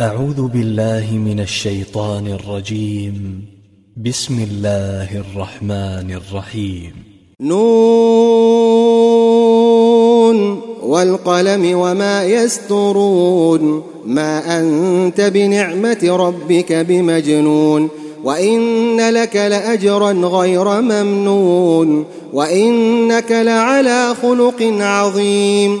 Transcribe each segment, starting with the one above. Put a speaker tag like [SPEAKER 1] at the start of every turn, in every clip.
[SPEAKER 1] أعوذ بالله من الشيطان الرجيم. بسم الله الرحمن الرحيم.
[SPEAKER 2] نون والقلم وما يسترون. ما أنت بنعمة ربك بمجنون. وإن لك لأجرا غير ممنون. وإنك لعلى خلق عظيم.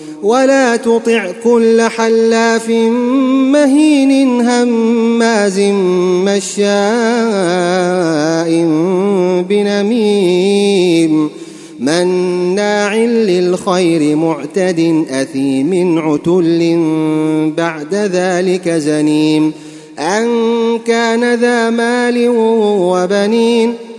[SPEAKER 2] ولا تطع كل حلاف مهين هماز مشاء بنميم مناع للخير معتد أثيم عتل بعد ذلك زنيم أن كان ذا مال وبنين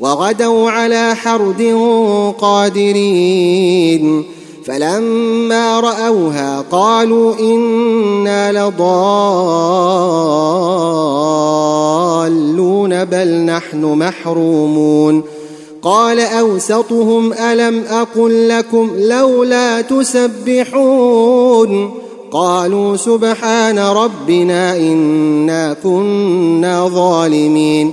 [SPEAKER 2] وغدوا على حرد قادرين. فلما رأوها قالوا إنا لضالون بل نحن محرومون. قال أوسطهم ألم أقل لكم لولا تسبحون؟ قالوا سبحان ربنا إنا كنا ظالمين.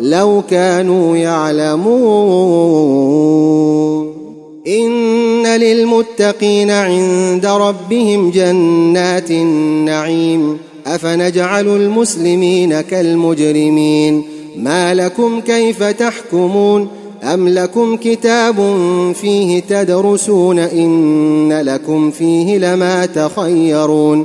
[SPEAKER 2] لو كانوا يعلمون. إن للمتقين عند ربهم جنات النعيم. أفنجعل المسلمين كالمجرمين. ما لكم كيف تحكمون؟ أم لكم كتاب فيه تدرسون؟ إن لكم فيه لما تخيرون.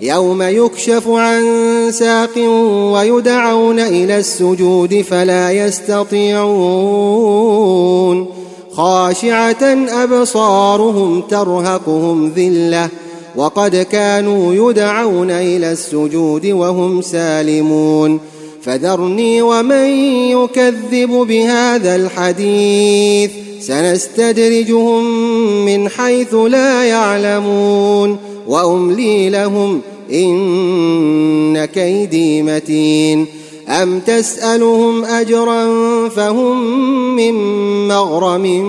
[SPEAKER 2] يوم يكشف عن ساق ويدعون إلى السجود فلا يستطيعون. خاشعة أبصارهم ترهقهم ذلة وقد كانوا يدعون إلى السجود وهم سالمون. فذرني ومن يكذب بهذا الحديث سنستدرجهم من حيث لا يعلمون. وأملي لهم إن كيدي متين. أم تسألهم أجرا فهم من مغرم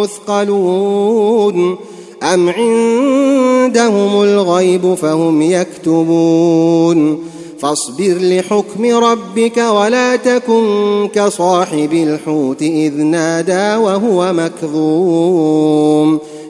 [SPEAKER 2] مثقلون. أم عندهم الغيب فهم يكتبون. فاصبر لحكم ربك ولا تكن كصاحب الحوت إذ نادى وهو مكظوم.